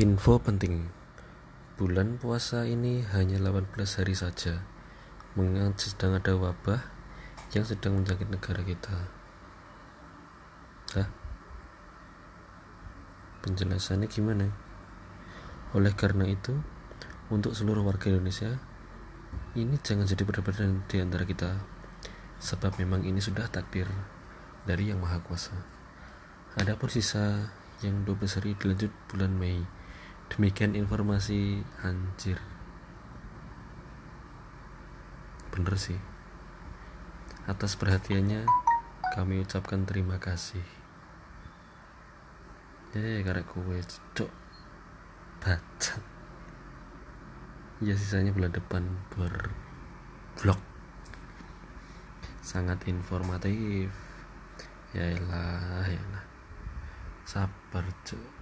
Info penting. Bulan puasa ini hanya 18 hari saja. Mengingat sedang ada wabah yang sedang menjangkit negara kita. Hah? Penjelasannya gimana? Oleh karena itu, untuk seluruh warga Indonesia, ini jangan jadi perdebatan di antara kita. Sebab memang ini sudah takdir dari Yang Maha Kuasa. Adapun sisa yang 12 hari dilanjut bulan Mei demikian informasi anjir. Bener sih. Atas perhatiannya kami ucapkan terima kasih. Ya karek kue cok baca. Ya sisanya bulan depan ber vlog sangat informatif. Ya elah ya elah. Sabar cok